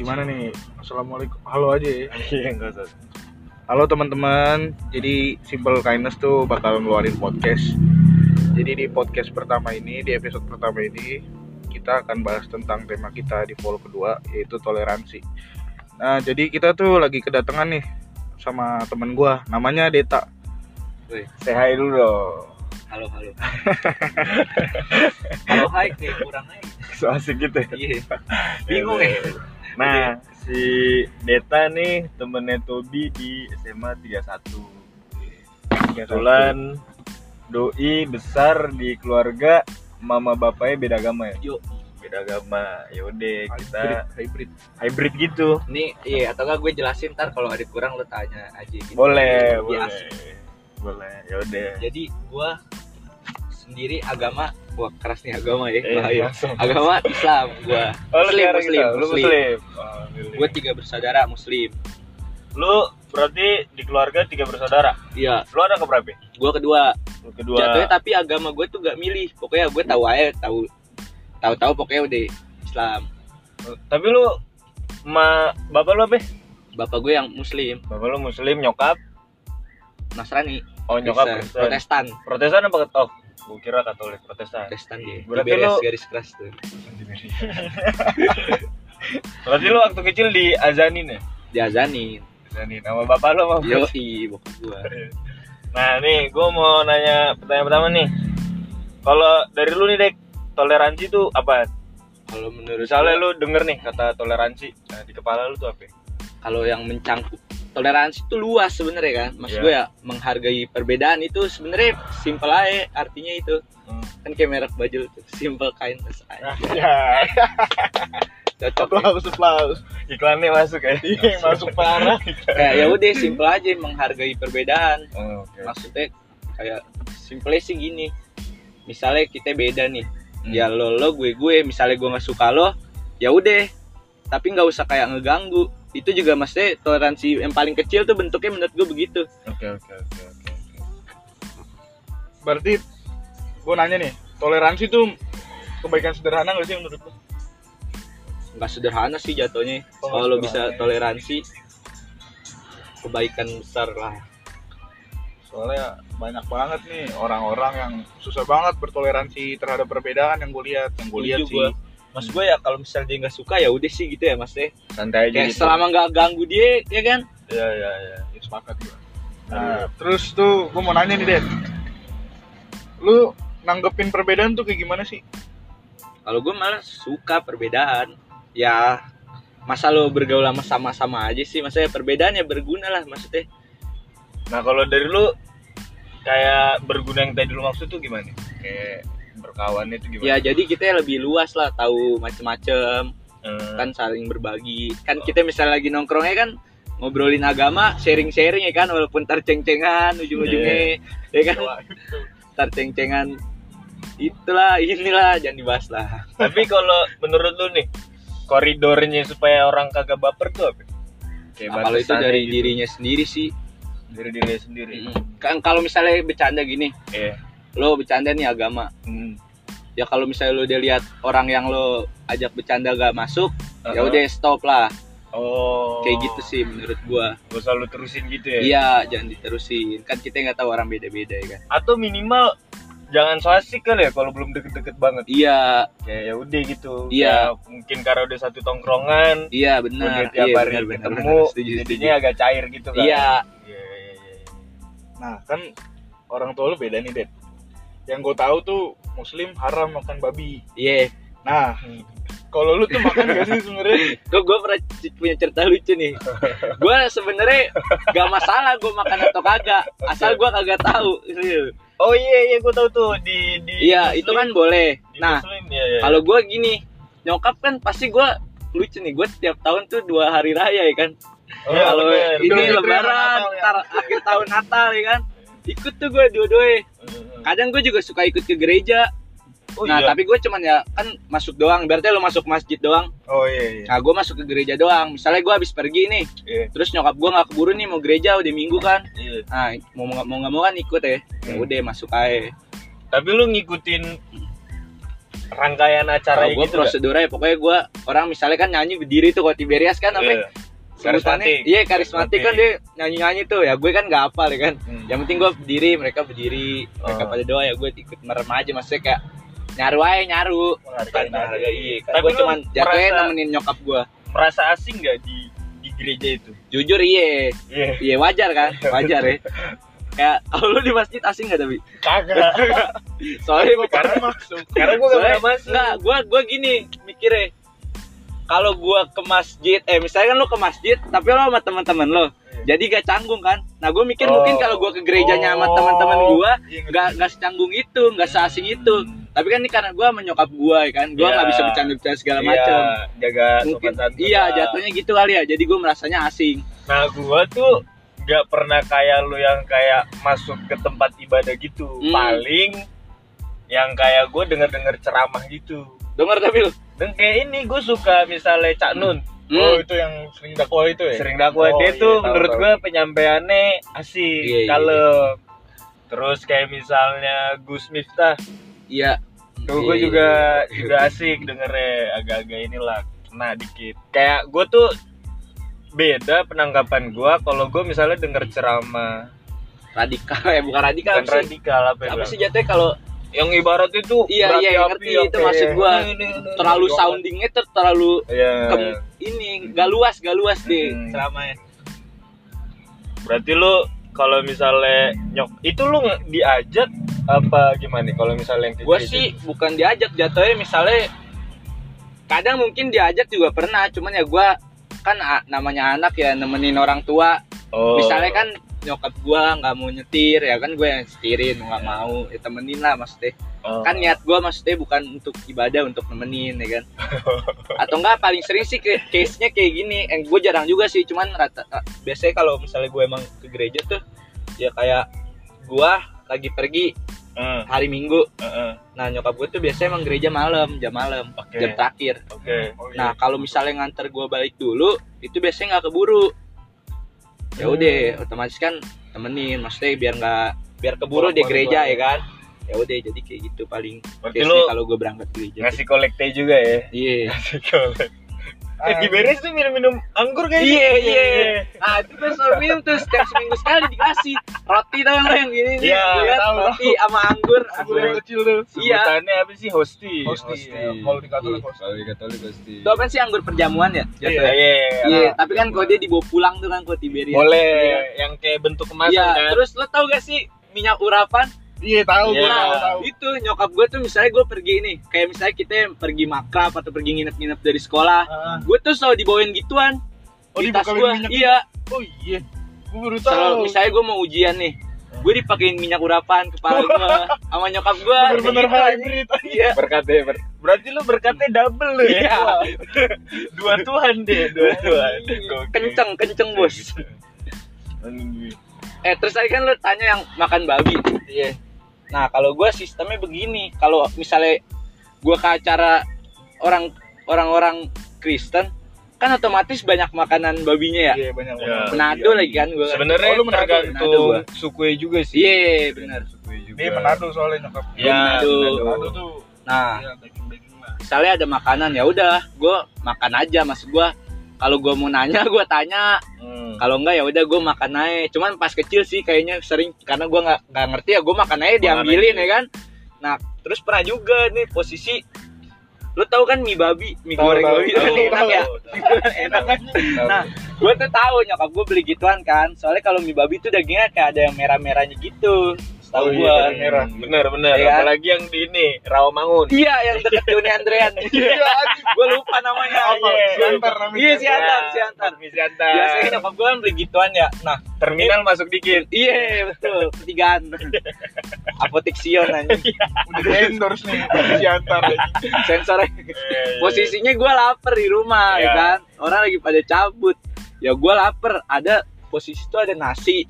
gimana nih? Assalamualaikum. Halo aja ya. Iya enggak usah. Halo teman-teman. Jadi Simple Kindness tuh bakal ngeluarin podcast. Jadi di podcast pertama ini, di episode pertama ini kita akan bahas tentang tema kita di vol kedua yaitu toleransi. Nah, jadi kita tuh lagi kedatangan nih sama temen gua namanya Deta. Wih, Say hi dulu dong. halo halo. halo hai nih kurang hai. So asik gitu ya. Iya. Bingung ya. Nah, si Deta nih temennya Tobi di SMA 31. Kebetulan doi besar di keluarga mama bapaknya beda agama ya. Yuk. Beda agama. Yaudah kita Hybrid, hybrid. gitu. Nih, iya atau enggak gue jelasin ntar kalau ada kurang lo tanya aja gitu. Boleh, Biar boleh. asik. Boleh. Yaudah. Jadi gua sendiri agama gua keras nih agama ya. Eh, bahaya. Agama Islam gua. Oh, muslim, muslim, gitu? Muslim. muslim. Oh. Gua tiga bersaudara muslim. Lu berarti di keluarga tiga bersaudara. Iya, Lu ada keberapa? gua kedua. Lu kedua. Jatuhnya tapi agama gue tuh gak milih. Pokoknya gue tahu aja, tahu tahu-tahu pokoknya udah Islam. Tapi lu ma bapak lu apa? Bapak gue yang muslim, Bapak lu muslim, nyokap. Nasrani. Oh, nyokap. Protestan. Protestan apa? Oh, gua kira Katolik Protestan. Protestan dia. Berarti Berarti lu- garis keras tuh. Berarti lu waktu kecil di azanin ya? Diazanin. Azanin sama bapak lu sama Yo, bokap gua. Nah, nih gua mau nanya pertanyaan pertama nih. Kalau dari lu nih, Dek, toleransi itu apa? Kalau menurut Misalnya gua, lu denger nih kata toleransi, nah di kepala lu tuh apa? kalau yang mencangkup toleransi itu luas sebenarnya kan. Mas Iya. gue ya menghargai perbedaan itu sebenarnya simple aja artinya itu. Hmm. Kan kayak merek baju tuh, simple kindness aja. Ya, Cocok. ya. Aplaus, aplaus. iklannya masuk ya? Iya, masuk parah. Kayak ya udah simple aja menghargai perbedaan. Oh, Oke. maksudnya kayak simple sih gini misalnya kita beda nih Hmm. ya lo lo gue gue misalnya gue nggak suka lo ya udah tapi nggak usah kayak ngeganggu itu juga maksudnya toleransi yang paling kecil tuh bentuknya menurut gue begitu Oke, oke, oke, oke. Berarti gua nanya nih, toleransi tuh kebaikan sederhana gak sih menurut lu? nggak sederhana sih jatuhnya Oh, kalau lo bisa toleransi kebaikan besar lah Soalnya banyak banget nih orang-orang yang susah banget bertoleransi terhadap perbedaan yang gue lihat, yang gue lihat Setuju sih. Mas gue ya kalau misalnya dia nggak suka ya udah sih gitu ya mas deh Santai aja kayak gitu. selama nggak ganggu dia ya kan Iya, iya, iya. Ya, sepakat gue. Nah, terus tuh gue mau nanya nih, Den. Lu nanggepin perbedaan tuh kayak gimana sih? kalau gue malah suka perbedaan ya masa lo bergaul sama sama-sama aja sih maksudnya perbedaan ya berguna lah maksudnya Nah, kalau dari lu kayak berguna yang tadi lu maksud tuh gimana? Kayak berkawan itu gimana? ya jadi kita lebih luas lah tahu macem-macem. Eh, kan saling berbagi. Kan kita misalnya lagi nongkrongnya kan ngobrolin agama sharing-sharing ya kan walaupun terceng-cengan ujung-ujungnya. Ya kan? Terceng-cengan. Itulah inilah jangan dibahas lah. Tapi kalau menurut lu nih koridornya supaya orang kagak baper tuh apa? Kayak Nah, kalau itu dari gitu. dirinya sendiri sih. Dari dirinya sendiri. kan kalau misalnya bercanda gini Iya. Lo bercanda nih agama Hmm. ya kalau misalnya lo udah lihat orang yang lo ajak bercanda gak masuk ya Uh-huh. udah stop lah Oh. kayak gitu sih menurut gua Gak usah lu terusin gitu ya. iya jangan diterusin kan kita nggak tahu orang beda-beda ya kan Atau minimal jangan so asik kali ya kalau belum deket-deket banget. iya Kayak ya udah gitu. Iya. Ya, mungkin karena udah satu tongkrongan, iya udah benar tiap iya, hari benar, benar, ketemu. Setuju, jadinya agak cair gitu kan. iya Iya, iya, iya. Nah, kan orang tua lu beda nih, Den. Yang gue tahu tuh muslim haram makan babi. iya Nah, kalau lu tuh makan gak sih sebenarnya? gue gue pernah punya cerita lucu nih gue sebenarnya gak masalah gue makan atau kagak asal gue kagak tahu Oh iya iya gue tahu tuh di di iya Muslim- itu kan boleh di nah Muslim, iya, iya. kalau gue gini nyokap kan pasti gue lucu nih gue tiap tahun tuh dua hari raya ya kan Oh, iya, kalau bener. ini lebaran ya. akhir tahun Natal ya kan ikut tuh gue dua-duanya Hmm. Kadang gue juga suka ikut ke gereja Oh, nah iya. tapi gue cuman ya kan masuk doang berarti lo masuk masjid doang Oh iya iya. nah gue masuk ke gereja doang misalnya gue habis pergi nih Iya. terus nyokap gue nggak keburu nih mau gereja udah minggu kan Iya. nah mau nggak mau nggak mau kan ikut ya ya Hmm. udah masuk aja Tapi lu ngikutin rangkaian acara Kalau gue gitu. prosedurnya pokoknya gue orang misalnya kan nyanyi berdiri tuh kalau Tiberias kan apa? Iya. Karismatik. Iya karismatik kan dia nyanyi-nyanyi tuh ya gue kan nggak hafal ya kan. Hmm. Yang penting gue berdiri mereka berdiri mereka Oh. pada doa ya gue ikut merem aja maksudnya kayak nyaru aja nyaru. Menghargai Kan aja. iya. Kan Tapi gue cuman jatuhnya merasa- nemenin nyokap gue. Merasa asing nggak di di gereja itu? Jujur iya, Iya. iya wajar kan, wajar ya. Kayak kalau lu di masjid asing gak tapi? Kagak. Soalnya karena masuk. Karena gue gak pernah masuk. Enggak, gua gua gini mikirnya. Kalau gua ke masjid, eh misalnya kan lu ke masjid, tapi lo sama teman-teman lo. Jadi gak canggung kan? Nah, gue mikir Oh. mungkin kalau gua ke gerejanya sama teman-teman gua, Iya, ngerti. gak gak secanggung itu, gak seasing itu. Tapi kan ini karena gua menyokap gua ya kan, gua Iya. nggak bisa bercanda-bercanda segala Iya, macam. jaga Mungkin iya lah. jatuhnya gitu kali ya. Jadi gua merasanya asing. Nah gua tuh gak pernah kayak lu yang kayak masuk ke tempat ibadah gitu. Hmm. Paling yang kayak gue denger-denger ceramah gitu. Dengar tapi lu. Dan kayak ini gue suka misalnya Cak Nun. Oh, Hmm. itu yang sering dakwah itu ya? Sering dakwah Oh, dia iya, tuh tahu, menurut gue penyampaiannya asik, Iya, iya, kalem. Terus kayak misalnya Gus Miftah, Iya. tuh gue Iya. juga juga asik dengernya agak-agak inilah kena dikit. Kayak gue tuh beda penanggapan gue kalau gue misalnya denger ceramah radikal ya bukan radikal bukan sih? radikal apa, Apa sih jatuhnya kalau yang ibarat itu Iya, iya, ngerti. Itu kayak, maksud gua. "Ini, ini, ini, terlalu ini." soundingnya ter terlalu Iya. kem- ini gak luas gak luas deh Hmm. ceramahnya Berarti lu kalau misalnya nyok itu lu diajak apa gimana nih kalau misalnya yang gitu? sih bukan diajak jatuhnya misalnya kadang mungkin diajak juga pernah cuman ya gue kan namanya anak ya nemenin orang tua oh. misalnya kan nyokap gue nggak mau nyetir ya kan gue yang setirin nggak mau ya temenin lah maksudnya Oh. kan niat gue maksudnya bukan untuk ibadah untuk nemenin ya kan atau enggak paling sering sih case nya kayak gini yang gue jarang juga sih cuman rata ah, biasanya kalau misalnya gue emang ke gereja tuh ya kayak gue lagi pergi Hmm, hari minggu heeh. nah nyokap gue tuh biasanya emang gereja malam jam malam Oke. jam terakhir Oke. Oh, iya. nah kalau misalnya nganter gue balik dulu itu biasanya nggak keburu ya udah otomatis kan temenin maksudnya biar nggak biar keburu di gereja ya kan? Ya udah jadi kayak gitu paling Berarti kalau gue berangkat gereja. ngasih kolekte juga ya. iya. Ngasih Eh di beres tuh minum-minum anggur kayaknya. Iya iya. Ah itu kan selalu minum tuh setiap seminggu sekali dikasih roti tau nggak yang gini nih, Iya, tahu, roti sama anggur. Anggur yang kecil tuh. Iya. Sebutannya apa sih hosti? Hosti. Kalau di Katolik hosti. Kalau di Katolik hosti. Itu apa sih anggur perjamuan ya? Iya, iya. Iya, tapi kan kalau dia dibawa pulang tuh kan ke Tiberia. Boleh yang kayak bentuk kemasan Iya, kan. terus lo tau gak sih minyak urapan? Iya, tahu Iya. gua tahu tahu. Itu nyokap gue tuh misalnya gue pergi nih, kayak misalnya kita pergi makrab atau pergi nginep-nginep dari sekolah, Ah. gue tuh selalu dibawain gituan. Oh, di tas gue, minyak. iya. Oh iya. Gua baru Selalu tahu. misalnya gue mau ujian nih, gue dipakein minyak urapan kepala gue sama nyokap gue. bener-bener hybrid. Iya. berkatnya ber- berarti lu berkatnya double lu ya. Iya. dua tuhan deh, dua tuhan. Kenceng, kenceng bos. Eh terus tadi kan lu tanya yang makan babi. Iya. Nah kalau gue sistemnya begini, kalau misalnya gue ke acara orang orang-orang Kristen, kan otomatis banyak makanan babinya ya. Iya, banyak Iya. banget. Manado lagi kan gue. Sebenarnya Oh, tergantung suku juga sih. Iya benar. Suku juga. Dia Manado soalnya nyokap. Iya, Manado. Manado tuh. Nah Iya, lah. misalnya ada makanan ya udah, gue makan aja. Maksud gue kalau gue mau nanya gue tanya, Hmm. kalau enggak ya udah gue makan aja. Cuman pas kecil sih kayaknya sering karena gue nggak nggak ngerti ya gue makan aja diambilin aja. ya kan. Nah terus pernah juga nih posisi lu tahu kan mie babi, mie Tahu, goreng tahu, babi itu kan tahu, enak tahu. ya. enak kan. Nah, gue tuh tahu nyokap gue beli gituan kan. Soalnya kalau mie babi tuh dagingnya kayak ada yang merah-merahnya gitu. Tahu Oh, gue. iya, merah. Bener bener. Iya kan? Apalagi yang di ini Rawamangun. Iya, yang deket Joni Andrean. Iya, anjing. gue lupa namanya. Apa? Iya. Siantar namanya. Iya, Siantar, Siantar. Mie Siantar. Biasanya nyokap gue kan beli gituan ya. Nah, terminal masuk dikit. iya betul. Pertigaan. Apotek Sion anjing. Udah endorse nih Siantar. Sensornya. Posisinya gue lapar di rumah ya Iya. kan. Orang lagi pada cabut. Ya gue lapar. Ada posisi itu ada nasi,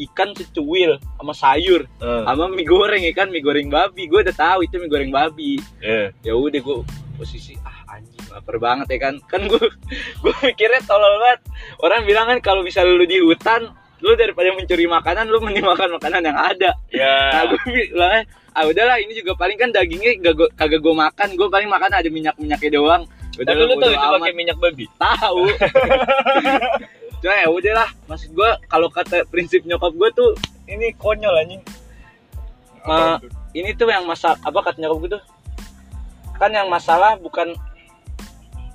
ikan cecuil sama sayur, Eh, sama mie goreng ya kan, mie goreng babi. Gue udah tahu itu mie goreng babi. eh. Ya udah gue posisi ah anjing lapar banget ya kan. Kan gue gue mikirnya tolol banget. Orang bilang kan kalau misalnya lu di hutan lu daripada mencuri makanan lu mending makan makanan yang ada nah Ya. gue bilang ah udahlah ini juga paling kan dagingnya gak gua, kagak gue makan gue paling makan ada minyak minyaknya doang udah Tapi lu tahu itu pakai minyak babi? tahu cuma ya udahlah maksud gue kalau kata prinsip nyokap gue tuh Ini konyol anjing. Ma- ini tuh yang masak apa kata nyokap gue tuh kan yang masalah bukan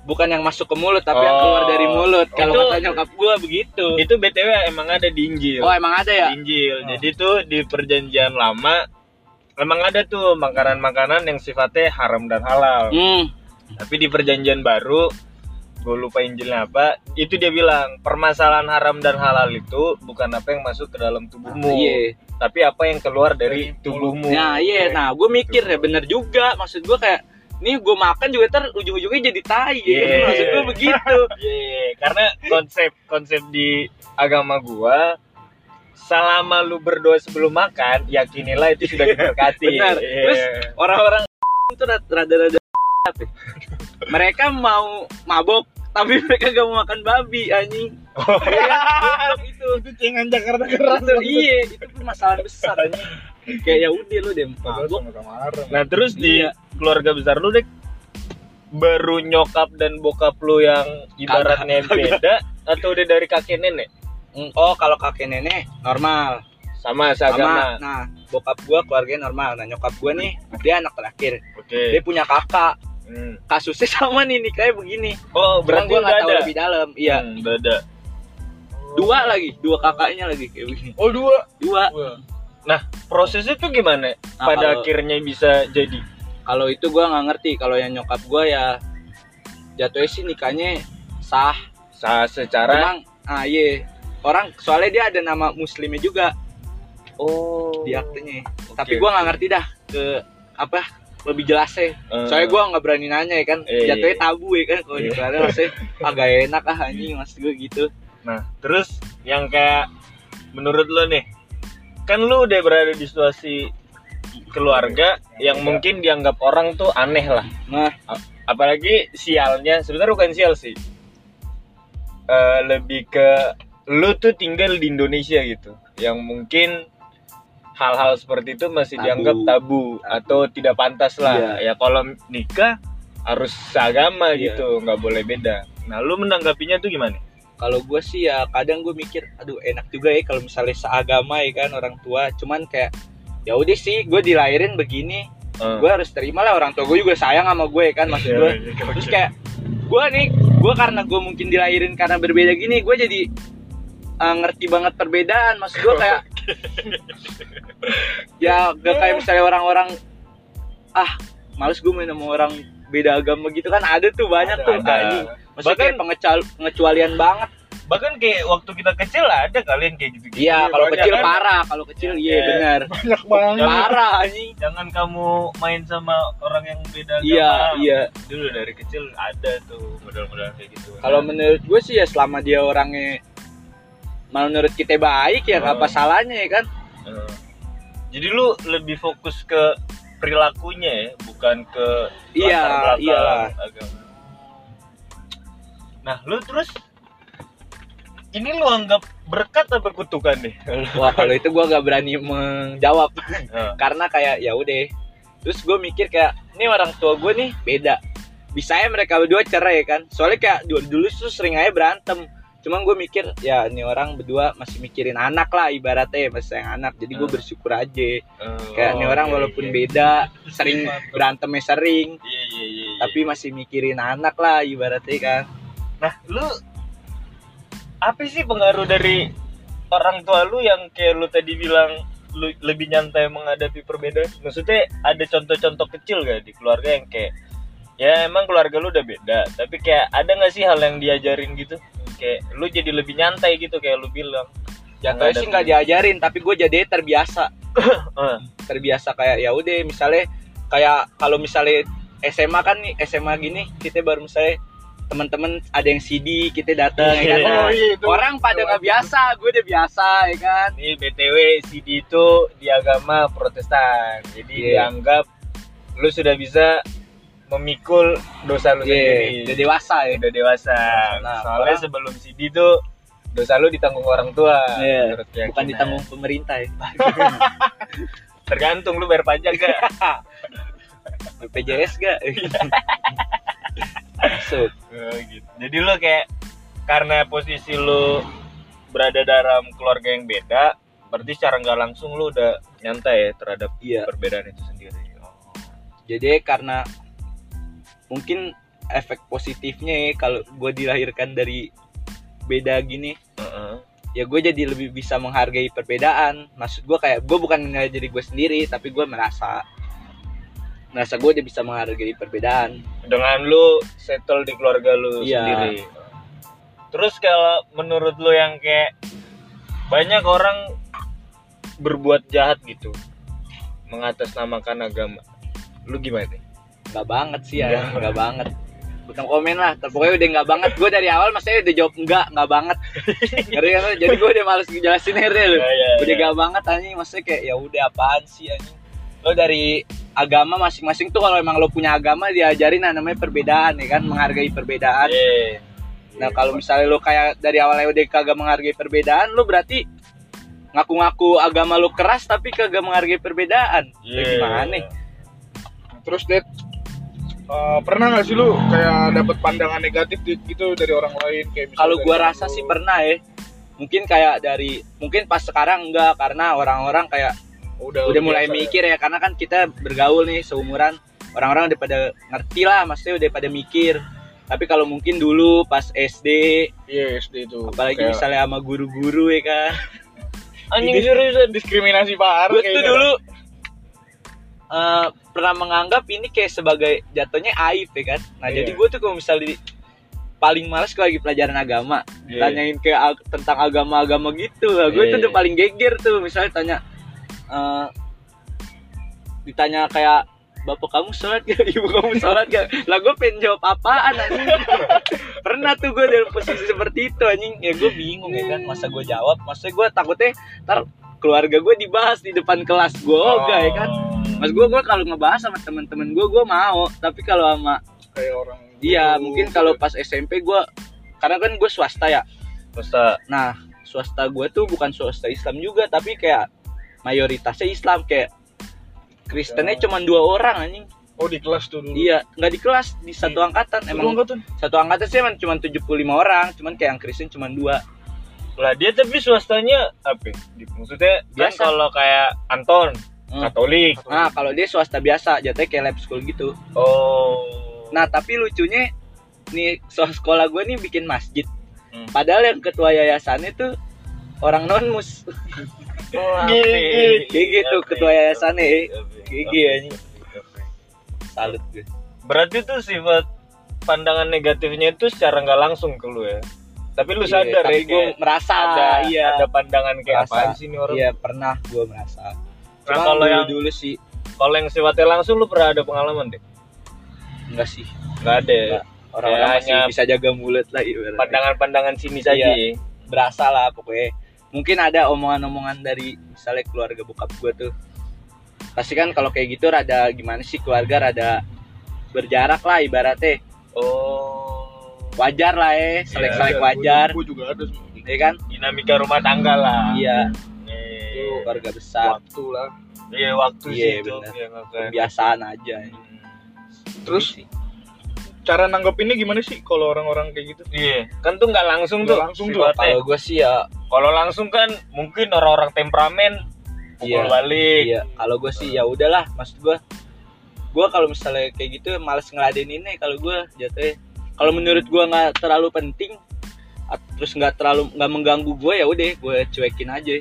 bukan yang masuk ke mulut tapi yang keluar Oh. dari mulut kalau kata nyokap gue begitu Itu BTW emang ada di Injil. oh emang ada ya Di Injil. Jadi tuh di perjanjian lama emang ada tuh makanan-makanan yang sifatnya haram dan halal. hmm Tapi di perjanjian baru gue lupa Injilnya apa, itu dia bilang permasalahan haram dan halal itu bukan apa yang masuk ke dalam tubuhmu, iya tapi apa yang keluar dari tubuhmu. Nah iya, nah gue mikir ya bener juga. Maksud gue kayak, nih gue makan juga ntar ujung-ujungnya jadi tai. ya. Iya. Maksud gue begitu. Iya, karena konsep konsep di agama gua selama lu berdoa sebelum makan, yakinilah itu sudah diberkati. Benar. Iya. Terus orang-orang itu rada- rada-rada mereka mau mabok tapi mereka gak mau makan babi anjing. Iya, goblok itu. itu cengan Jakarta keras. Itu, iya, itu permasalahan besar anjing. Kayak ya udah lu deh mabok. Nah, terus di Iya. keluarga besar lu deh baru nyokap dan bokap lu yang ibaratnya beda atau udah dari kakek nenek Mm, Oh kalau kakek nenek normal. sama Sama, seagama. nah bokap gua keluarganya normal. Nah nyokap gua nih dia anak terakhir. Oke. Dia punya kakak. Hmm. kasusnya sama nih nikahnya begini. Oh, berarti udah nggak tahu ada. lebih dalam. Iya, Hmm, udah ada. dua lagi, dua kakaknya lagi kayak begini. Oh, dua. Dua. Nah, prosesnya tuh gimana? Nah, Pada kalau- akhirnya bisa jadi. Kalau itu gua nggak ngerti. Kalau yang nyokap gua ya jatuhnya sih nikahnya sah. Sa secara Emang, ah iya. Orang soalnya dia ada nama muslimnya juga oh di aktenya. Oke, Tapi gua nggak ngerti dah ke apa lebih jelasnya. Eh, Soalnya gua nggak berani nanya ya kan. Iya, Jatuhnya iya. tabu ya kan kalau Iya. nikahnya maksudnya agak enak ah anjing maksud gua gitu. Nah, terus yang kayak menurut lo nih, kan lu udah berada di situasi keluarga yang mungkin dianggap orang tuh aneh lah. Nah, Apalagi sialnya, sebenarnya bukan sial sih. Eh, lebih ke lu tuh tinggal di Indonesia gitu, yang mungkin hal-hal seperti itu masih Tabu. dianggap tabu atau tidak pantas lah. Ya kalau nikah harus seagama Iya. gitu, nggak boleh beda. Nah, lu menanggapinya tuh gimana? kalau gue sih ya kadang gue mikir aduh enak juga ya kalau misalnya seagama ya kan orang tua cuman kayak ya udah sih gue dilahirin begini Eh. gue harus terima lah orang tua gue juga sayang sama gue ya kan maksud Iya, gue iya, terus oke. kayak gue nih gue karena gue mungkin dilahirin karena berbeda gini gue jadi uh, ngerti banget perbedaan maksud gue kayak ya gak kayak misalnya orang-orang ah males gue main sama orang beda agama gitu kan ada tuh banyak Ada, tuh ada. anjing maksudnya Bahkan- kayak pengecal- pengecualian banget bahkan kayak waktu kita kecil ada kalian kayak gitu Iya, kalau kecil kan? parah, kalau kecil iya Iya. benar. banyak banget Parah anjing. jangan kamu main sama orang yang beda agama Iya, iya. dulu dari kecil ada tuh model-model kayak gitu Kalau menurut gue sih ya selama dia orangnya menurut kita baik ya Oh. apa salahnya ya kan? Eh, jadi lu lebih fokus ke perilakunya ya bukan ke Iya, agama nah lu terus ini lu anggap berkat apa kutukan nih Wah, kalau itu gue gak berani menjawab Eh, karena kayak ya udah. Terus gue mikir kayak ini orang tua gue nih beda. Bisa ya mereka berdua cerai kan? Soalnya kayak dulu dulu tuh sering aja berantem. Cuman gue mikir ya ini orang berdua masih mikirin anak lah ibaratnya masih sayang anak. Jadi gue Hmm. bersyukur aja. eh, kayak ini oh, orang iya, walaupun iya. beda sering berantemnya sering iya iya iya iya. tapi masih mikirin anak lah ibaratnya kan Nah, lu apa sih pengaruh dari orang tua lu yang kayak lu tadi bilang lu lebih nyantai menghadapi perbedaan? Maksudnya ada contoh-contoh kecil gak di keluarga yang kayak ya emang keluarga lu udah beda, tapi kayak ada nggak sih hal yang diajarin gitu? Kayak lu jadi lebih nyantai gitu kayak lu bilang. jatuhnya sih nggak diajarin tapi gue jadi terbiasa Eh, terbiasa kayak ya udah misalnya kayak kalau misalnya SMA kan nih SMA gini kita baru misalnya teman-teman ada yang CD kita datang ya kan Iya. Nah, Oh, iya, itu. orang pada nggak biasa gue udah biasa ya kan Ini BTW CD itu di agama Protestan. Jadi Iya. dianggap lu sudah bisa memikul dosa lu Iya, sendiri. udah dewasa ya udah dewasa. Nah, Soalnya sebelum CD tuh dosa lu ditanggung orang tua Iya, keyakinan. bukan ditanggung pemerintah ya tergantung lu bayar pajak gak BPJS gak Oh, gitu. jadi lu kayak karena posisi lu berada dalam keluarga yang beda berarti secara nggak langsung lu udah nyantai ya terhadap iya perbedaan itu sendiri oh. jadi karena mungkin efek positifnya ya kalau gue dilahirkan dari beda gini. Heeh. ya gue jadi lebih bisa menghargai perbedaan. Maksud gue kayak gue bukan nggak jadi gue sendiri tapi gue merasa merasa gue udah bisa menghargai perbedaan. Dengan lu settle di keluarga lu Iya. sendiri. Terus kalau menurut lu yang kayak banyak orang berbuat jahat gitu mengatasnamakan agama lu gimana? nih nggak banget sih ya Nggak. nggak banget. Bukan komen lah pokoknya udah nggak banget. Gue dari awal maksudnya udah jawab enggak nggak banget. Ngerti kan jadi gue udah males ngejelasin akhirnya lu. Ya, ya, udah ya. gak banget anjing maksudnya kayak ya udah apaan sih anjing? Lo dari agama masing-masing tuh kalau emang lo punya agama diajarin nah, namanya perbedaan ya kan? Menghargai perbedaan. Iya. nah kalau misalnya lo kayak dari awalnya udah kagak menghargai perbedaan lo berarti ngaku-ngaku agama lo keras tapi kagak menghargai perbedaan. Iya. gimana Terus Ded, eh, pernah nggak sih lu kayak dapat pandangan negatif di- gitu dari orang lain kayak misalnya kalau gua rasa lu? sih pernah ya mungkin kayak dari mungkin pas sekarang enggak karena orang-orang kayak udah udah mulai ya? mikir ya karena kan kita bergaul nih seumuran orang-orang udah pada ngerti lah maksudnya udah pada mikir tapi kalau mungkin dulu pas SD Iya SD itu. apalagi Kayak misalnya sama guru-guru ya kan anjing seriusan diskriminasi parah gue tuh dulu eh, pernah menganggap ini kayak sebagai jatuhnya aib ya kan? Nah Iya. jadi gue tuh kalau misalnya di- paling males kalau lagi pelajaran agama. Iya. tanyain ag- tentang agama-agama gitu lah. Gue tuh Iya. udah paling geger tuh misalnya tanya eh, ditanya kayak bapak kamu sholat gak ibu kamu sholat gak lah gue pengen jawab apaan anjing? Pernah tuh gue dalam posisi seperti itu anjing. Ya gue bingung ya kan? Masa gue jawab? Masa gue takutnya ntar keluarga gue dibahas di depan kelas gue Oh. ya kan mas gue gue kalau ngebahas sama temen-temen gue gue mau tapi kalau sama kayak orang iya dulu mungkin gitu. kalau pas SMP gue karena kan gue swasta ya Masa Nah, swasta gue tuh bukan swasta Islam juga, tapi kayak mayoritasnya Islam kayak Kristennya Ya. cuma dua orang anjing. oh di kelas tuh dulu Iya, nggak di kelas di satu angkatan. Satu Emang angkatan satu angkatan sih emang cuma 75 orang, cuman kayak yang Kristen cuma dua. lah dia tapi swastanya apa? ya? Maksudnya kan Biasa. kalau kayak Anton. Katolik. Nah, kalau dia swasta biasa, jatuhnya kayak lab school gitu. Oh. Nah, tapi lucunya nih sekolah gue nih bikin masjid. Hmm. Padahal yang ketua yayasannya tuh orang non mus. Oh, Gigi, gigi tuh ketua yayasannya. Gigi, anjing. Salut gue. Berarti tuh sifat pandangan negatifnya itu secara nggak langsung ke lu ya. Tapi lu Iya, sadar tapi ya gue merasa ada iya. ada pandangan kayak Merasa. apa sih ini orang. Iya pernah gue merasa. Nah, kalau yang dulu sih kalau yang sifatnya langsung lu pernah ada pengalaman deh? enggak sih. Nggak ada. ya? Enggak. Orang-orang Ya, masih bisa jaga mulut lah ibaratnya. Pandangan-pandangan sini saja. Iya. ya. Berasa lah pokoknya. Mungkin ada omongan-omongan dari misalnya keluarga bokap gue tuh. Pasti kan kalau kayak gitu rada gimana sih keluarga rada berjarak lah ibaratnya. Oh. Wajar lah ya, selek-selek Ada, wajar. gua juga ada semua Ya kan? Dinamika rumah tangga lah. Iya, Iya. keluarga besar. waktu lah Iya waktu Iya, sih itu. Iya, makanya. Kebiasaan aja. Hmm. terus Sih. cara nanggepinnya gimana sih kalau orang-orang kayak gitu Iya, kan tuh nggak langsung Nggak tuh. langsung tuh. Kalau gue sih ya Kalau langsung kan mungkin orang-orang temperamen pukul Iya. balik. Iya, kalau gue sih ya udahlah, maksud gue, gue kalau misalnya kayak gitu males ngeladeninnya kalau gue jatuhnya. Kalau menurut gue nggak terlalu penting, terus nggak terlalu nggak mengganggu gue ya udah, gue cuekin aja.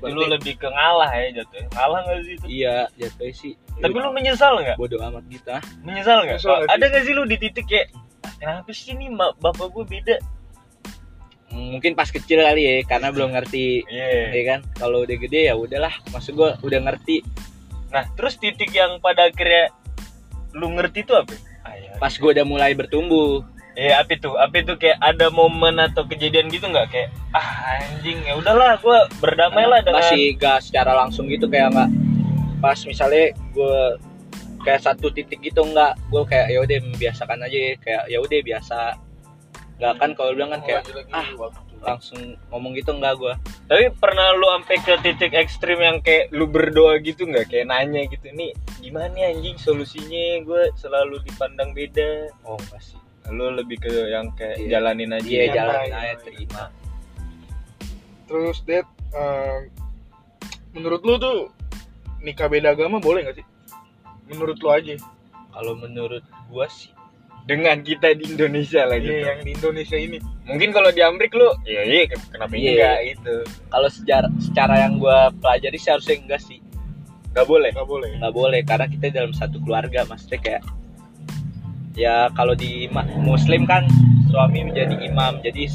Berarti Berarti- lu lebih ke ngalah ya jatuh. Ngalah nggak sih itu? Iya, jatuhnya sih. Tapi lu menyesal nggak? bodoh amat gitu ah. Menyesal nggak? Ada nggak sih lu di titik kayak "Ah, kenapa sih nih bapak gue beda? Hmm, Mungkin pas kecil kali ya, karena belum ngerti, Iya. ya kan. Kalau udah gede ya udahlah, maksud gue udah ngerti. Nah, terus titik yang pada akhirnya lu ngerti itu apa? Pas gue udah mulai bertumbuh, Iya, apa itu? Apa itu kayak ada momen atau kejadian gitu nggak kayak ah anjing ya udahlah gue berdamai lah dengan masih gak secara langsung gitu kayak nggak pas misalnya gue kayak satu titik gitu nggak gue kayak ya udah membiasakan aja kayak ya udah biasa nggak kan kalau bilang kan kayak ah langsung ngomong gitu enggak gua Tapi pernah lu sampai ke titik ekstrim yang kayak lu berdoa gitu nggak? Kayak nanya gitu nih, gimana nih anjing solusinya? Gue selalu dipandang beda. oh pasti Lu lebih ke yang kayak Iya. jalanin aja. Iya, jalan iya, aja iya. terima Terus Dad, eh, menurut lu tuh nikah beda agama boleh gak sih? Menurut lu aja. kalau menurut gua sih Dengan kita di Indonesia lah gitu. Iya, yang di Indonesia ini. Mungkin kalau di Amerika lu, iya iya kenapa Iya. enggak gitu. kalau secara secara yang gua pelajari sih harusnya enggak sih Gak boleh. Gak boleh. nggak boleh karena kita dalam satu keluarga maksudnya kayak ya kalau di muslim kan suami menjadi imam jadi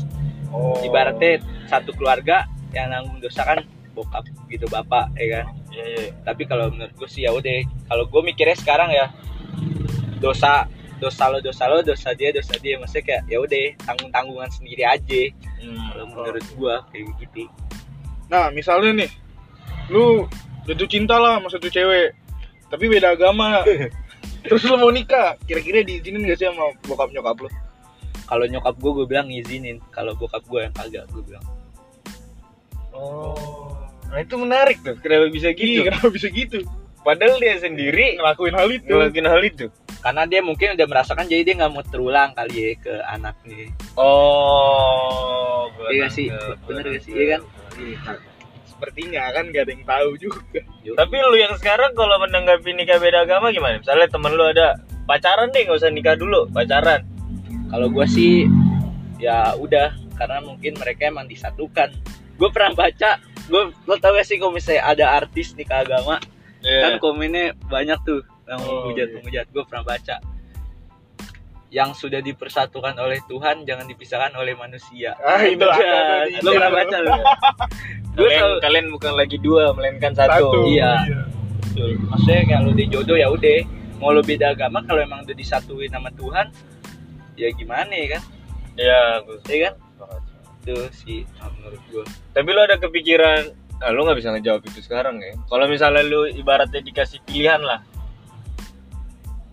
Oh. ibaratnya satu keluarga yang nanggung dosa kan bokap gitu bapak ya kan Iya iya. tapi kalau menurut gue sih ya udah kalau gue mikirnya sekarang ya dosa dosa lo dosa lo dosa dia dosa dia maksudnya kayak ya udah tanggung tanggungan sendiri aja kalau Hmm. menurut gue kayak gitu Nah, misalnya nih, lu jatuh cinta lah sama satu cewek, tapi beda agama. Terus lu mau nikah, kira-kira diizinin gak sih sama bokap nyokap lu? kalau nyokap gue gue bilang ngizinin kalau bokap gue yang kagak gue bilang Oh. Nah itu menarik tuh. Kenapa bisa gitu? Iya, kenapa bisa gitu? Padahal dia sendiri Ngelakuin hal itu. ngelakuin hal itu. karena dia mungkin udah merasakan jadi dia nggak mau terulang kali ya ke anaknya Oh. Iya sih? Bener gak sih? Iya kan? Sepertinya kan gak ada yang tahu juga. Tapi lu yang sekarang kalau menanggapi nikah beda agama gimana? Misalnya temen lu ada pacaran deh, nggak usah nikah dulu, pacaran. kalau gue sih ya udah karena mungkin mereka emang disatukan gue pernah baca gue lo tau gak sih kalau misalnya ada artis nikah agama kan komennya banyak tuh yang Oh, menghujat iya. menghujat gue pernah baca yang sudah dipersatukan oleh Tuhan jangan dipisahkan oleh manusia Ah, itu ada Iya. tadi. lo pernah baca lo gue kalian, kalian bukan lagi dua, melainkan satu. Satu. Iya. Betul. maksudnya kalau di jodoh ya udah mau lo beda agama kalau emang udah disatuin sama Tuhan ya gimana ya kan Iya, Gus. ya kan itu sih menurut gue Tapi lu ada kepikiran, ah, lu nggak bisa ngejawab itu sekarang ya. Kalau misalnya lu ibaratnya dikasih pilihan lah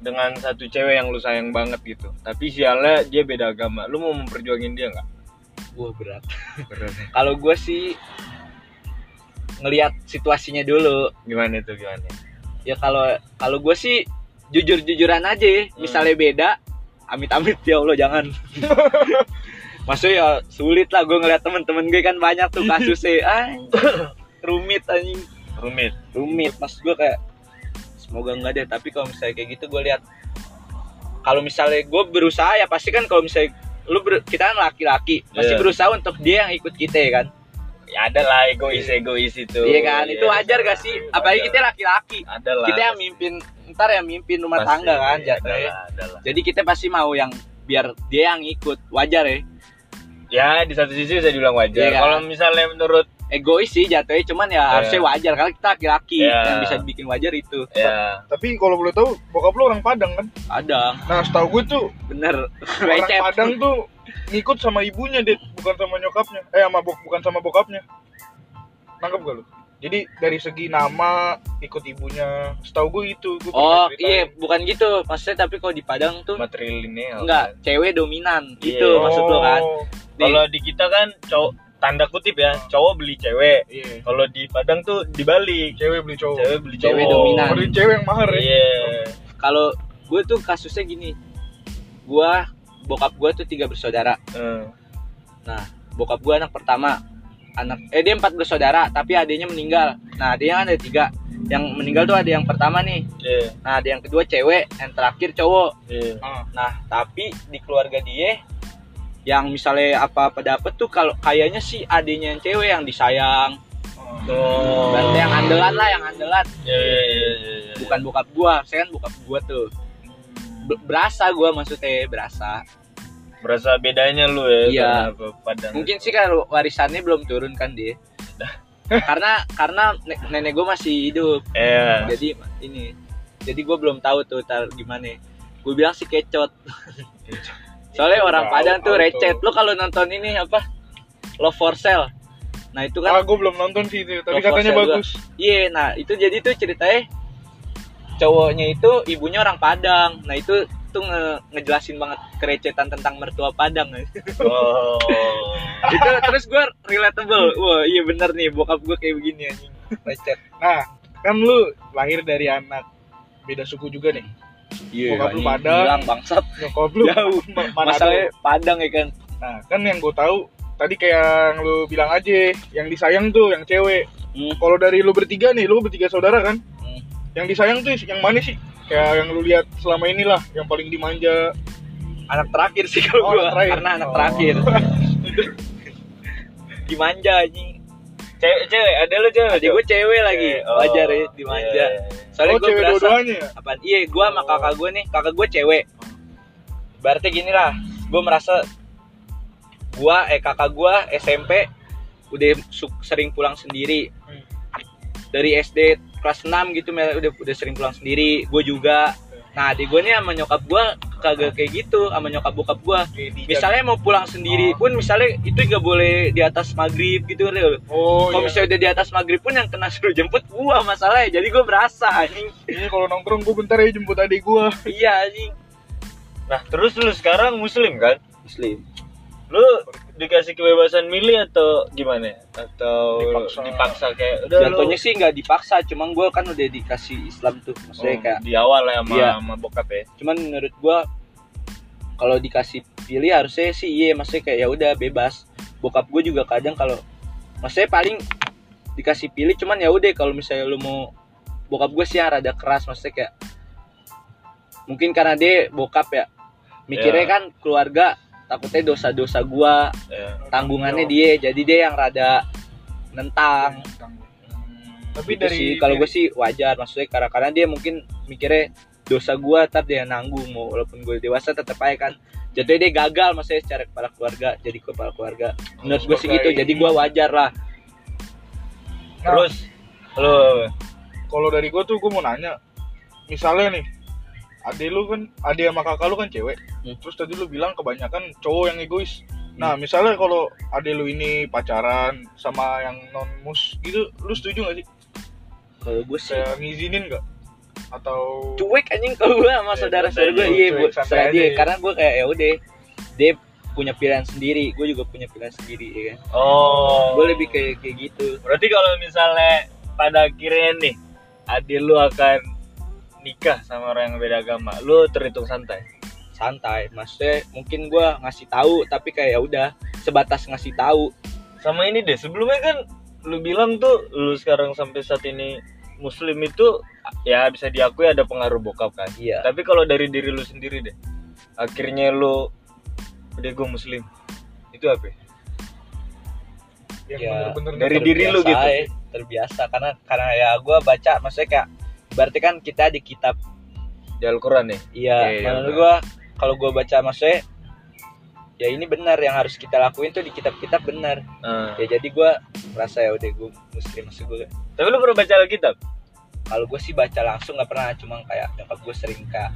dengan satu cewek yang lu sayang banget gitu, tapi sialnya dia beda agama, lu mau memperjuangin dia nggak? Wah berat. Kalau gue sih ngelihat situasinya dulu. Gimana itu gimana? Ya kalau kalau gue sih jujur-jujuran aja. ya. Misalnya beda, amit-amit ya Allah jangan. Maksudnya ya sulit lah gue ngeliat temen-temen gue kan banyak tuh kasusnya. Ay, rumit anjing. Rumit. Rumit. Mas gue kayak semoga enggak deh. Tapi kalau misalnya kayak gitu gue lihat kalau misalnya gue berusaha ya pasti kan kalau misalnya lu ber- kita kan laki-laki pasti Iya. berusaha untuk dia yang ikut kita ya kan Ya ada lah egois egois itu. Iya kan, itu wajar gak sih? Apalagi kita laki-laki. Kita yang mimpin, ntar yang mimpin rumah Pasti, tangga kan, ada jatuhnya. lah, ada lah. Jadi kita pasti mau yang biar dia yang ikut, wajar ya. Ya di satu sisi saya bilang wajar. Iya kan? Kalau misalnya menurut Egois sih jatuhnya, cuman ya Iya. harusnya wajar karena kita laki-laki Iya. yang bisa dibikin wajar itu. ya Tapi kalau boleh tahu, bokap lu orang Padang kan? Ada, Nah, setahu gue tuh bener. orang Recep. Padang tuh ngikut sama ibunya, Dit, bukan sama nyokapnya. Eh, sama bok bukan sama bokapnya. Nangkep gak lu? Jadi dari segi nama ikut ibunya, setahu gue itu. Gue Oh iya, bukan gitu. Maksudnya tapi kalau di Padang tuh matrilineal. enggak, cewek dominan. Iya. Itu maksud lo kan. Oh, Kalau di kita kan cowok tanda kutip ya, cowok beli cewek. Iya. Kalau di Padang tuh dibalik. Cewek beli cowok. Cewek beli cowok. Cewek dominan. Beli cewek yang mahal ya. Iya. kalau gue tuh kasusnya gini. Gua bokap gue tuh tiga bersaudara. Nah, bokap gue anak pertama. Anak eh dia empat bersaudara, tapi adiknya meninggal. Nah, dia kan ada tiga. Yang meninggal tuh ada yang pertama nih. Iya. Nah, ada yang kedua cewek, yang terakhir cowok. Iya. Ah, Nah, tapi di keluarga dia yang misalnya apa-apa dapet tuh kalau kayaknya sih adiknya yang cewek yang disayang. Tuh. Berarti yang andelan lah, yang andelan. Iya, iya, iya, iya, iya. Bukan bokap gua, saya kan bokap gua tuh. Be- berasa gua maksudnya, berasa. Berasa bedanya lu ya Iya. Padang. Mungkin sih kalau warisannya belum turun kan dia. karena karena ne- nenek gue masih hidup Iya. jadi ini jadi gue belum tahu tuh tar gimana gue bilang sih kecot soalnya orang Padang tuh recet. Tuh. lu kalau nonton ini apa? Love for Sale. Nah itu Ah, kan gue belum nonton sih itu, tapi Love katanya bagus. iya nah itu jadi tuh ceritanya cowoknya itu ibunya orang Padang. Nah itu tuh nge- ngejelasin banget kerecetan tentang mertua Padang Oh. itu terus gue relatable. Wah iya bener nih bokap gue kayak begini anjing. Lecet Nah, kan lu lahir dari anak. Beda suku juga nih. Iya Bokap lu Padang. bilang bangsat Nyokap lu Jauh. Masalahnya Padang ya kan Nah, kan yang gue tahu tadi kayak yang lu bilang aja, yang disayang tuh yang cewek. Hmm. Kalau dari lu bertiga nih, lu bertiga saudara kan? Hmm. Yang disayang tuh yang mana sih? Kayak yang lu lihat selama inilah, yang paling dimanja. anak terakhir sih kalau Oh, gue anak terakhir. karena anak Oh. terakhir dimanja anjing Cewek, cewek, ada lu cewek? adik gue cewek lagi Oh, wajar ya dimanja iya. soalnya oh, gue cewek berasa dua-duanya ya? apaan iya gue sama Oh. kakak gue nih kakak gue cewek berarti gini lah gue merasa gue eh kakak gue SMP udah sering pulang sendiri Hmm. dari SD kelas 6 gitu udah udah sering pulang sendiri gue juga nah adik gue nih sama nyokap gue kagak kayak gitu sama nyokap bokap gue misalnya mau pulang sendiri Oh. pun misalnya itu gak boleh di atas maghrib gitu Ril. Oh, kalau iya. misalnya udah di atas maghrib pun yang kena suruh jemput gua masalahnya jadi gue berasa anjing Ini kalau nongkrong gue bentar ya jemput adik gue. iya anjing Nah, terus lu sekarang muslim kan? muslim Lu dikasih kebebasan milih atau gimana? Atau Dipaksa. dipaksa, kayak udah jatuhnya lu sih nggak dipaksa cuman gue kan udah dikasih Islam tuh maksudnya Oh, kayak di awal ya sama, Iya. sama bokap ya. cuman menurut gue kalau dikasih pilih harusnya sih iya maksudnya kayak ya udah bebas bokap gue juga kadang kalau maksudnya paling dikasih pilih cuman ya udah kalau misalnya lu mau bokap gue sih yang rada keras maksudnya kayak mungkin karena dia bokap ya mikirnya Ya. kan keluarga takutnya dosa-dosa gua Ya. tanggungannya dia jadi dia yang rada nentang. Tapi Gitu dari sih. Kalau gue sih wajar maksudnya karena karena dia mungkin mikirnya dosa gua ntar dia nanggung mau walaupun gue dewasa tetap aja kan. Jatuhnya dia gagal maksudnya secara kepala keluarga jadi kepala keluarga. Menurut gue sih gitu jadi gua wajar lah. Nah, Terus? lu kalau dari gue tuh gue mau nanya, misalnya nih, ade lu kan, ade sama kakak lu kan cewek, Hmm. terus tadi lu bilang kebanyakan cowok yang egois. Nah, misalnya kalau ade lu ini pacaran sama yang non mus gitu, lu setuju gak sih? kalau gue sih Saya ngizinin gak? Atau cuek anjing kalau gue sama Ya, saudara-saudara gue iya bu aja dia karena gue kayak ya udah dia punya pilihan sendiri gue juga punya pilihan sendiri ya kan oh. gue lebih kayak kayak gitu Berarti kalau misalnya pada akhirnya nih adik lu akan nikah sama orang yang beda agama, lu terhitung santai. santai maksudnya mungkin gue ngasih tahu tapi kayak ya udah sebatas ngasih tahu Sama ini deh, sebelumnya kan lu bilang tuh lu sekarang sampai saat ini muslim itu ya bisa diakui ada pengaruh bokap kan. iya Tapi kalau dari diri lu sendiri deh, akhirnya lu udah gue muslim, itu apa? ya? Ya, bener-bener dari nggak diri lu gitu. ya, terbiasa karena karena ya gue baca maksudnya kayak berarti kan kita di kitab Di Al-Quran ya? iya Iya, iya, menurut benar. gue kalau gue baca maksudnya ya ini benar yang harus kita lakuin tuh di kitab-kitab benar Nah. ya jadi gue merasa ya udah gue muslim maksud gue Tapi lu pernah baca Alkitab? kalau gue sih baca langsung nggak pernah cuma kayak nyokap gue sering kayak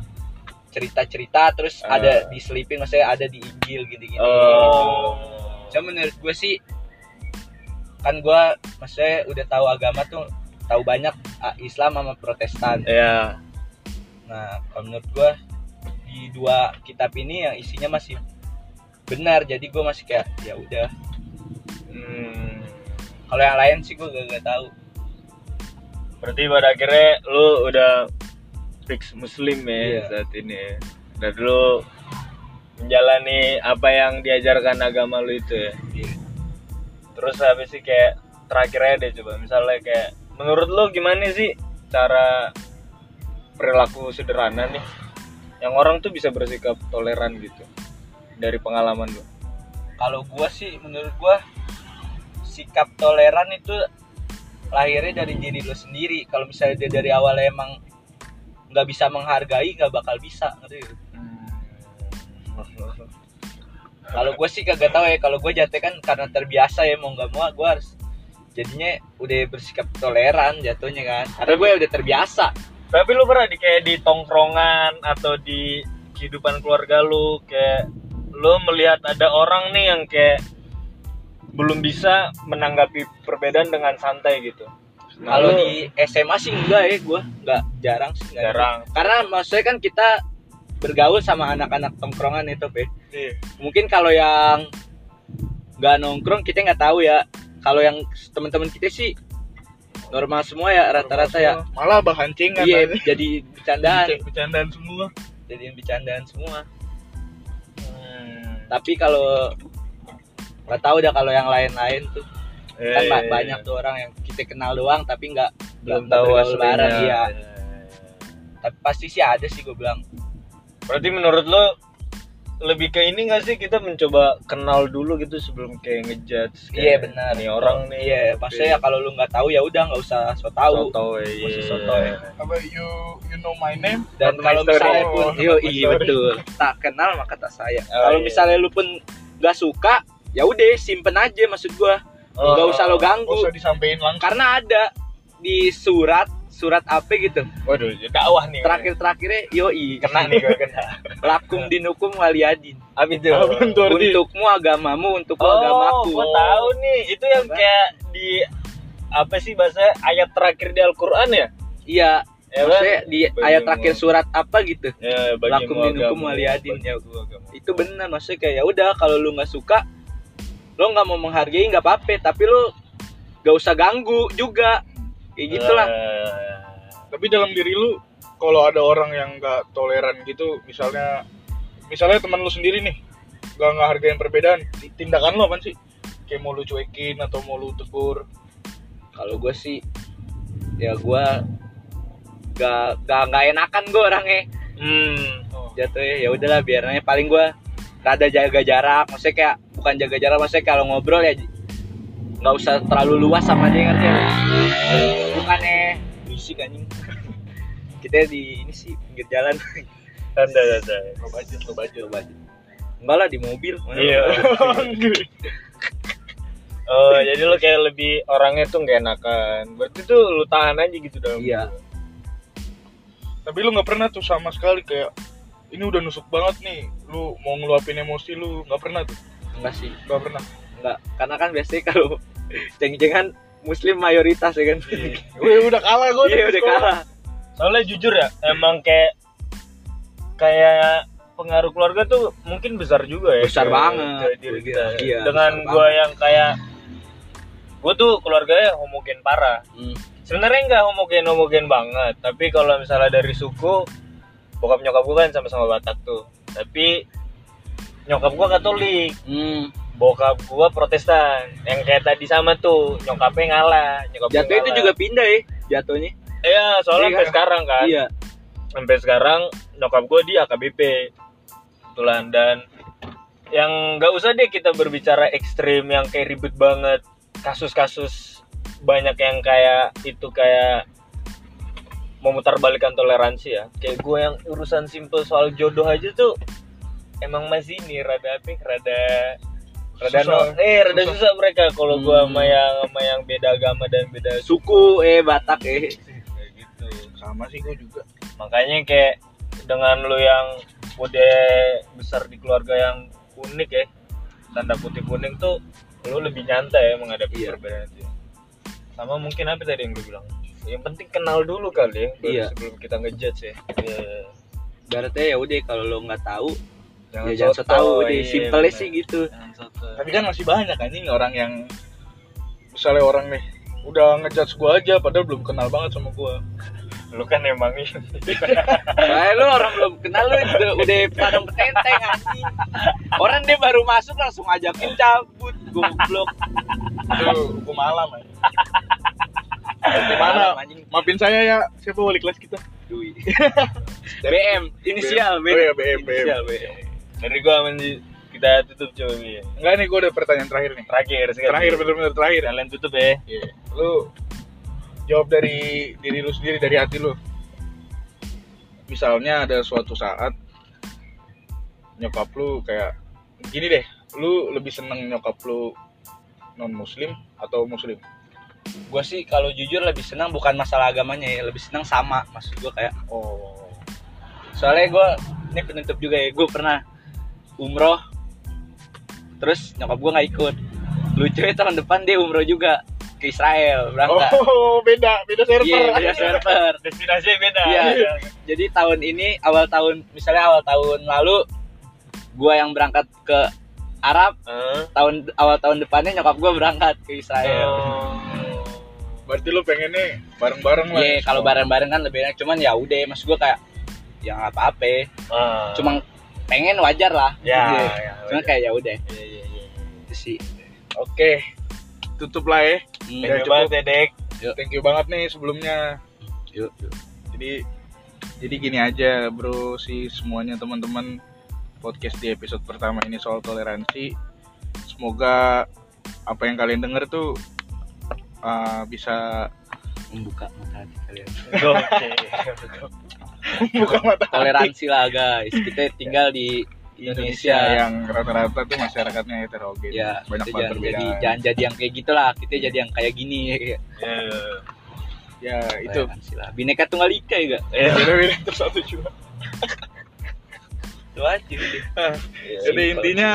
cerita-cerita terus Ah. ada diselipin maksudnya ada di Injil gini-gini Oh. cuma menurut gue sih kan gue maksudnya udah tahu agama tuh tahu banyak ah, Islam sama Protestan Ya. nah kalau menurut gue di dua kitab ini yang isinya masih benar jadi gue masih kayak ya udah Hmm. kalau yang lain sih gue gak, gak tahu Berarti pada akhirnya lu udah fix muslim ya Iya. saat ini. ya. Dan lu menjalani apa yang diajarkan agama lu itu ya. Iya. Terus habis sih kayak terakhirnya deh coba misalnya kayak menurut lu gimana sih cara perilaku sederhana nih yang orang tuh bisa bersikap toleran gitu dari pengalaman lu. kalau gue sih menurut gue sikap toleran itu lahirnya dari diri lo sendiri kalau misalnya dia dari awal emang nggak bisa menghargai nggak bakal bisa ngerti nggak? kalau gue sih kagak tahu ya kalau gue jatuh kan karena terbiasa ya mau nggak mau gue harus jadinya udah bersikap toleran jatuhnya kan karena gue udah terbiasa Tapi lu pernah di kayak di tongkrongan atau di kehidupan keluarga lu kayak lu melihat ada orang nih yang kayak belum bisa menanggapi perbedaan dengan santai gitu. Nah, kalau di SMA sih enggak ya gue nggak jarang sih nggak. jarang. karena maksudnya kan kita bergaul sama anak-anak tongkrongan itu pe Iya. mungkin kalau yang nggak nongkrong kita nggak tahu ya kalau yang teman-teman kita sih normal semua ya rata-rata ya Malah bahan cengan. iya anjing. jadi bercandaan Bercandaan semua. jadiin bercandaan semua Hmm. tapi kalau nggak tahu dah kalau yang lain-lain tuh Iya, kan iya, ba- iya. banyak tuh orang yang kita kenal doang tapi nggak belum tahu aslinya. bareng, iya. Iya. tapi pasti sih ada sih gue bilang Berarti menurut lo lebih ke ini gak sih? Kita mencoba kenal dulu gitu sebelum kayak ngejudge kayak, Iya, benar. nih orang nih. Iya maksudnya ya kalau lu nggak tahu ya udah nggak usah so tahu soto iya. Masih sotoy. Apa you you know my name? dan kalau misalnya pun Oh, yo iya betul. Tak kenal maka tak sayang. Oh, kalau iya. misalnya lu pun nggak suka ya udah simpen aja maksud gua. Oh, nggak usah lo Gak ganggu. Usah disampaikan langsung. karena ada di surat surat apa gitu. Waduh dakwah nih. Terakhir terakhirnya yoi. Kena nih gue kena. Lakum dinukum waliyadin apa itu? Apaan tuh untukmu agamamu untukku oh agamaku. gue tahu nih. Itu yang Apa? kayak di apa sih bahasa ayat terakhir di Al-Quran ya? Iya. Ya kan? maksudnya di Bagi ayat mu- terakhir surat apa gitu? Ya Lakum dinukum waliyadin, ya. itu benar maksudnya kayak ya udah kalau lu nggak suka lo nggak mau menghargai nggak apa-apa tapi lu gak usah ganggu juga kayak gitulah. Eh, Tapi dalam diri lu kalau ada orang yang nggak toleran gitu, misalnya misalnya teman lu sendiri nih nggak nggak hargain perbedaan, tindakan lu apa sih? Kayak mau lu cuekin atau mau lu tegur? kalau gue sih ya gue gak gak nggak enakan gue orangnya. Hmm. Jatuhnya ya udahlah biarnya paling gue rada jaga jarak maksudnya kayak bukan jaga jarak maksudnya kalau ngobrol ya nggak usah terlalu luas sama dia ngerti ya bukannya berisik anjing. kita di ini sih pinggir jalan. Tanda tanda Lo budget, lo budget. aja. Enggak lah di mobil. Iya. Oh jadi lo kayak lebih orangnya tuh gak enakan. Berarti tuh lu tahan aja gitu dalam Iya. Tapi lu nggak pernah tuh sama sekali kayak ini udah nusuk banget nih, lu mau ngeluapin emosi lu. Nggak pernah tuh, enggak sih. Nggak pernah. Enggak karena kan biasanya kalau ceng-cengan muslim mayoritas ya kan Wih, udah kalah gue. iya udah kalah soalnya jujur ya emang kayak kayak pengaruh keluarga tuh mungkin besar juga ya Besar ke- banget. ke diri kita Iya, dengan banget. yang kayak gua tuh keluarganya homogen parah Hmm. sebenarnya nggak homogen homogen banget tapi kalau misalnya dari suku bokap nyokap gua kan sama-sama Batak tuh tapi nyokap gua Katolik Hmm. Bokap gua Protestan. Yang kayak tadi sama tuh nyokapnya ngalah nyokap gua jatuh itu juga pindah ya jatuhnya. Iya soalnya Iya sampai kan? sekarang kan. Iya. Sampai sekarang nyokap gue di AKBP kebetulan. Dan yang nggak usah deh kita berbicara ekstrim yang kayak ribet banget. Kasus-kasus banyak yang kayak itu kayak memutarbalikkan toleransi ya. Kayak gue yang urusan simple soal jodoh aja tuh emang masih ini rada apa ya, rada rada Susah. no, eh rada Susah. susah mereka kalau gue Hmm. sama yang sama yang beda agama dan beda suku eh Batak eh kayak gitu Sama sih gue juga. makanya kayak dengan lu yang udah besar di keluarga yang unik ya tanda kutip unik tuh lu lebih nyantai ya menghadapi Iya. perbedaan itu sama mungkin apa tadi yang lu bilang yang penting kenal dulu kali ya Iya. sebelum kita ngejudge ya Iya. Berarti ya udah kalau lo nggak tahu jangan ya jangan so tahu udah iya, simpelnya sih gitu Tapi kan masih banyak anjing orang yang misalnya orang nih udah ngejudge gue aja padahal belum kenal banget sama gue. lu kan emang ini Soalnya lu orang belum kenal lu udah, udah pada petenteng anjing Orang dia baru masuk langsung ajakin cabut Goblok Itu hukum alam anjing. Gimana? Maafin saya ya, siapa wali kelas kita? Dui. BM Inisial Oh iya, BM, BM. Inisial BM dari gua aman sih. kita tutup coba ya Enggak nih, gue ada pertanyaan terakhir nih. terakhir sekali Terakhir, bener-bener terakhir. kalian tutup ya Iya. Lu jawab dari diri lu sendiri, dari hati lu. Misalnya ada suatu saat nyokap lu kayak gini deh, lu lebih seneng nyokap lu non muslim atau muslim? Gue sih kalau jujur lebih senang bukan masalah agamanya ya Lebih senang sama Maksud gue kayak Oh. Soalnya gue Ini penutup juga ya Gue pernah umroh Terus nyokap gue nggak ikut Lucunya tahun depan dia umroh juga ke Israel berangkat Oh, beda, beda server. iya beda server Destinasinya beda. Iya. jadi tahun ini awal tahun misalnya awal tahun lalu gua yang berangkat ke Arab Heeh. tahun awal tahun depannya nyokap gua berangkat ke Israel Oh. Berarti lu pengennya bareng-bareng lah. Iya, kalau bareng-bareng kan lebih enak. Cuman ya udah, mas gue kayak ya nggak apa-apa. Ah. Cuma pengen wajar lah. ya, Iya. ya, Cuman kayak ya udah. Iya, iya, iya. Itu sih. Oke. Tutup lah ya. Hmm. Thank you cukup. banget ya, Dek. Thank you banget nih sebelumnya. Yuk, yuk. Jadi jadi gini aja, Bro, si semuanya teman-teman podcast di episode pertama ini soal toleransi. Semoga apa yang kalian denger tuh uh, bisa Membuka mata hati kalian. Oke. buka mata hati. Toleransi lah guys. Kita tinggal di Indonesia Indonesia. yang rata-rata tuh masyarakatnya heterogen. Ya, banyak banget jangan jadi jangan jadi yang kayak gitulah. Kita jadi yang kayak gini ya. Ya. Ya, itu. Lah. Bineka tunggal ika ya gak? Ya. Beda-beda satu juga. Itu aja udah. Jadi intinya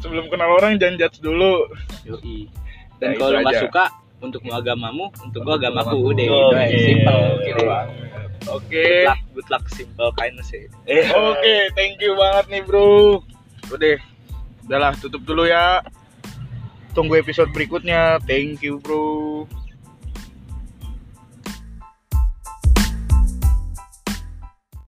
sebelum kenal orang jangan judge dulu. Yoi. Ya, Dan itu kalau nggak suka untuk agamamu, untuk gua agamaku udah Oke. itu aja. Simple. Gitu. Oke. Good luck, good luck, simple kindness ya. Eh, Oke, thank you banget nih, Bro. Udah. Udahlah, tutup dulu ya. Tunggu episode berikutnya. Thank you, Bro.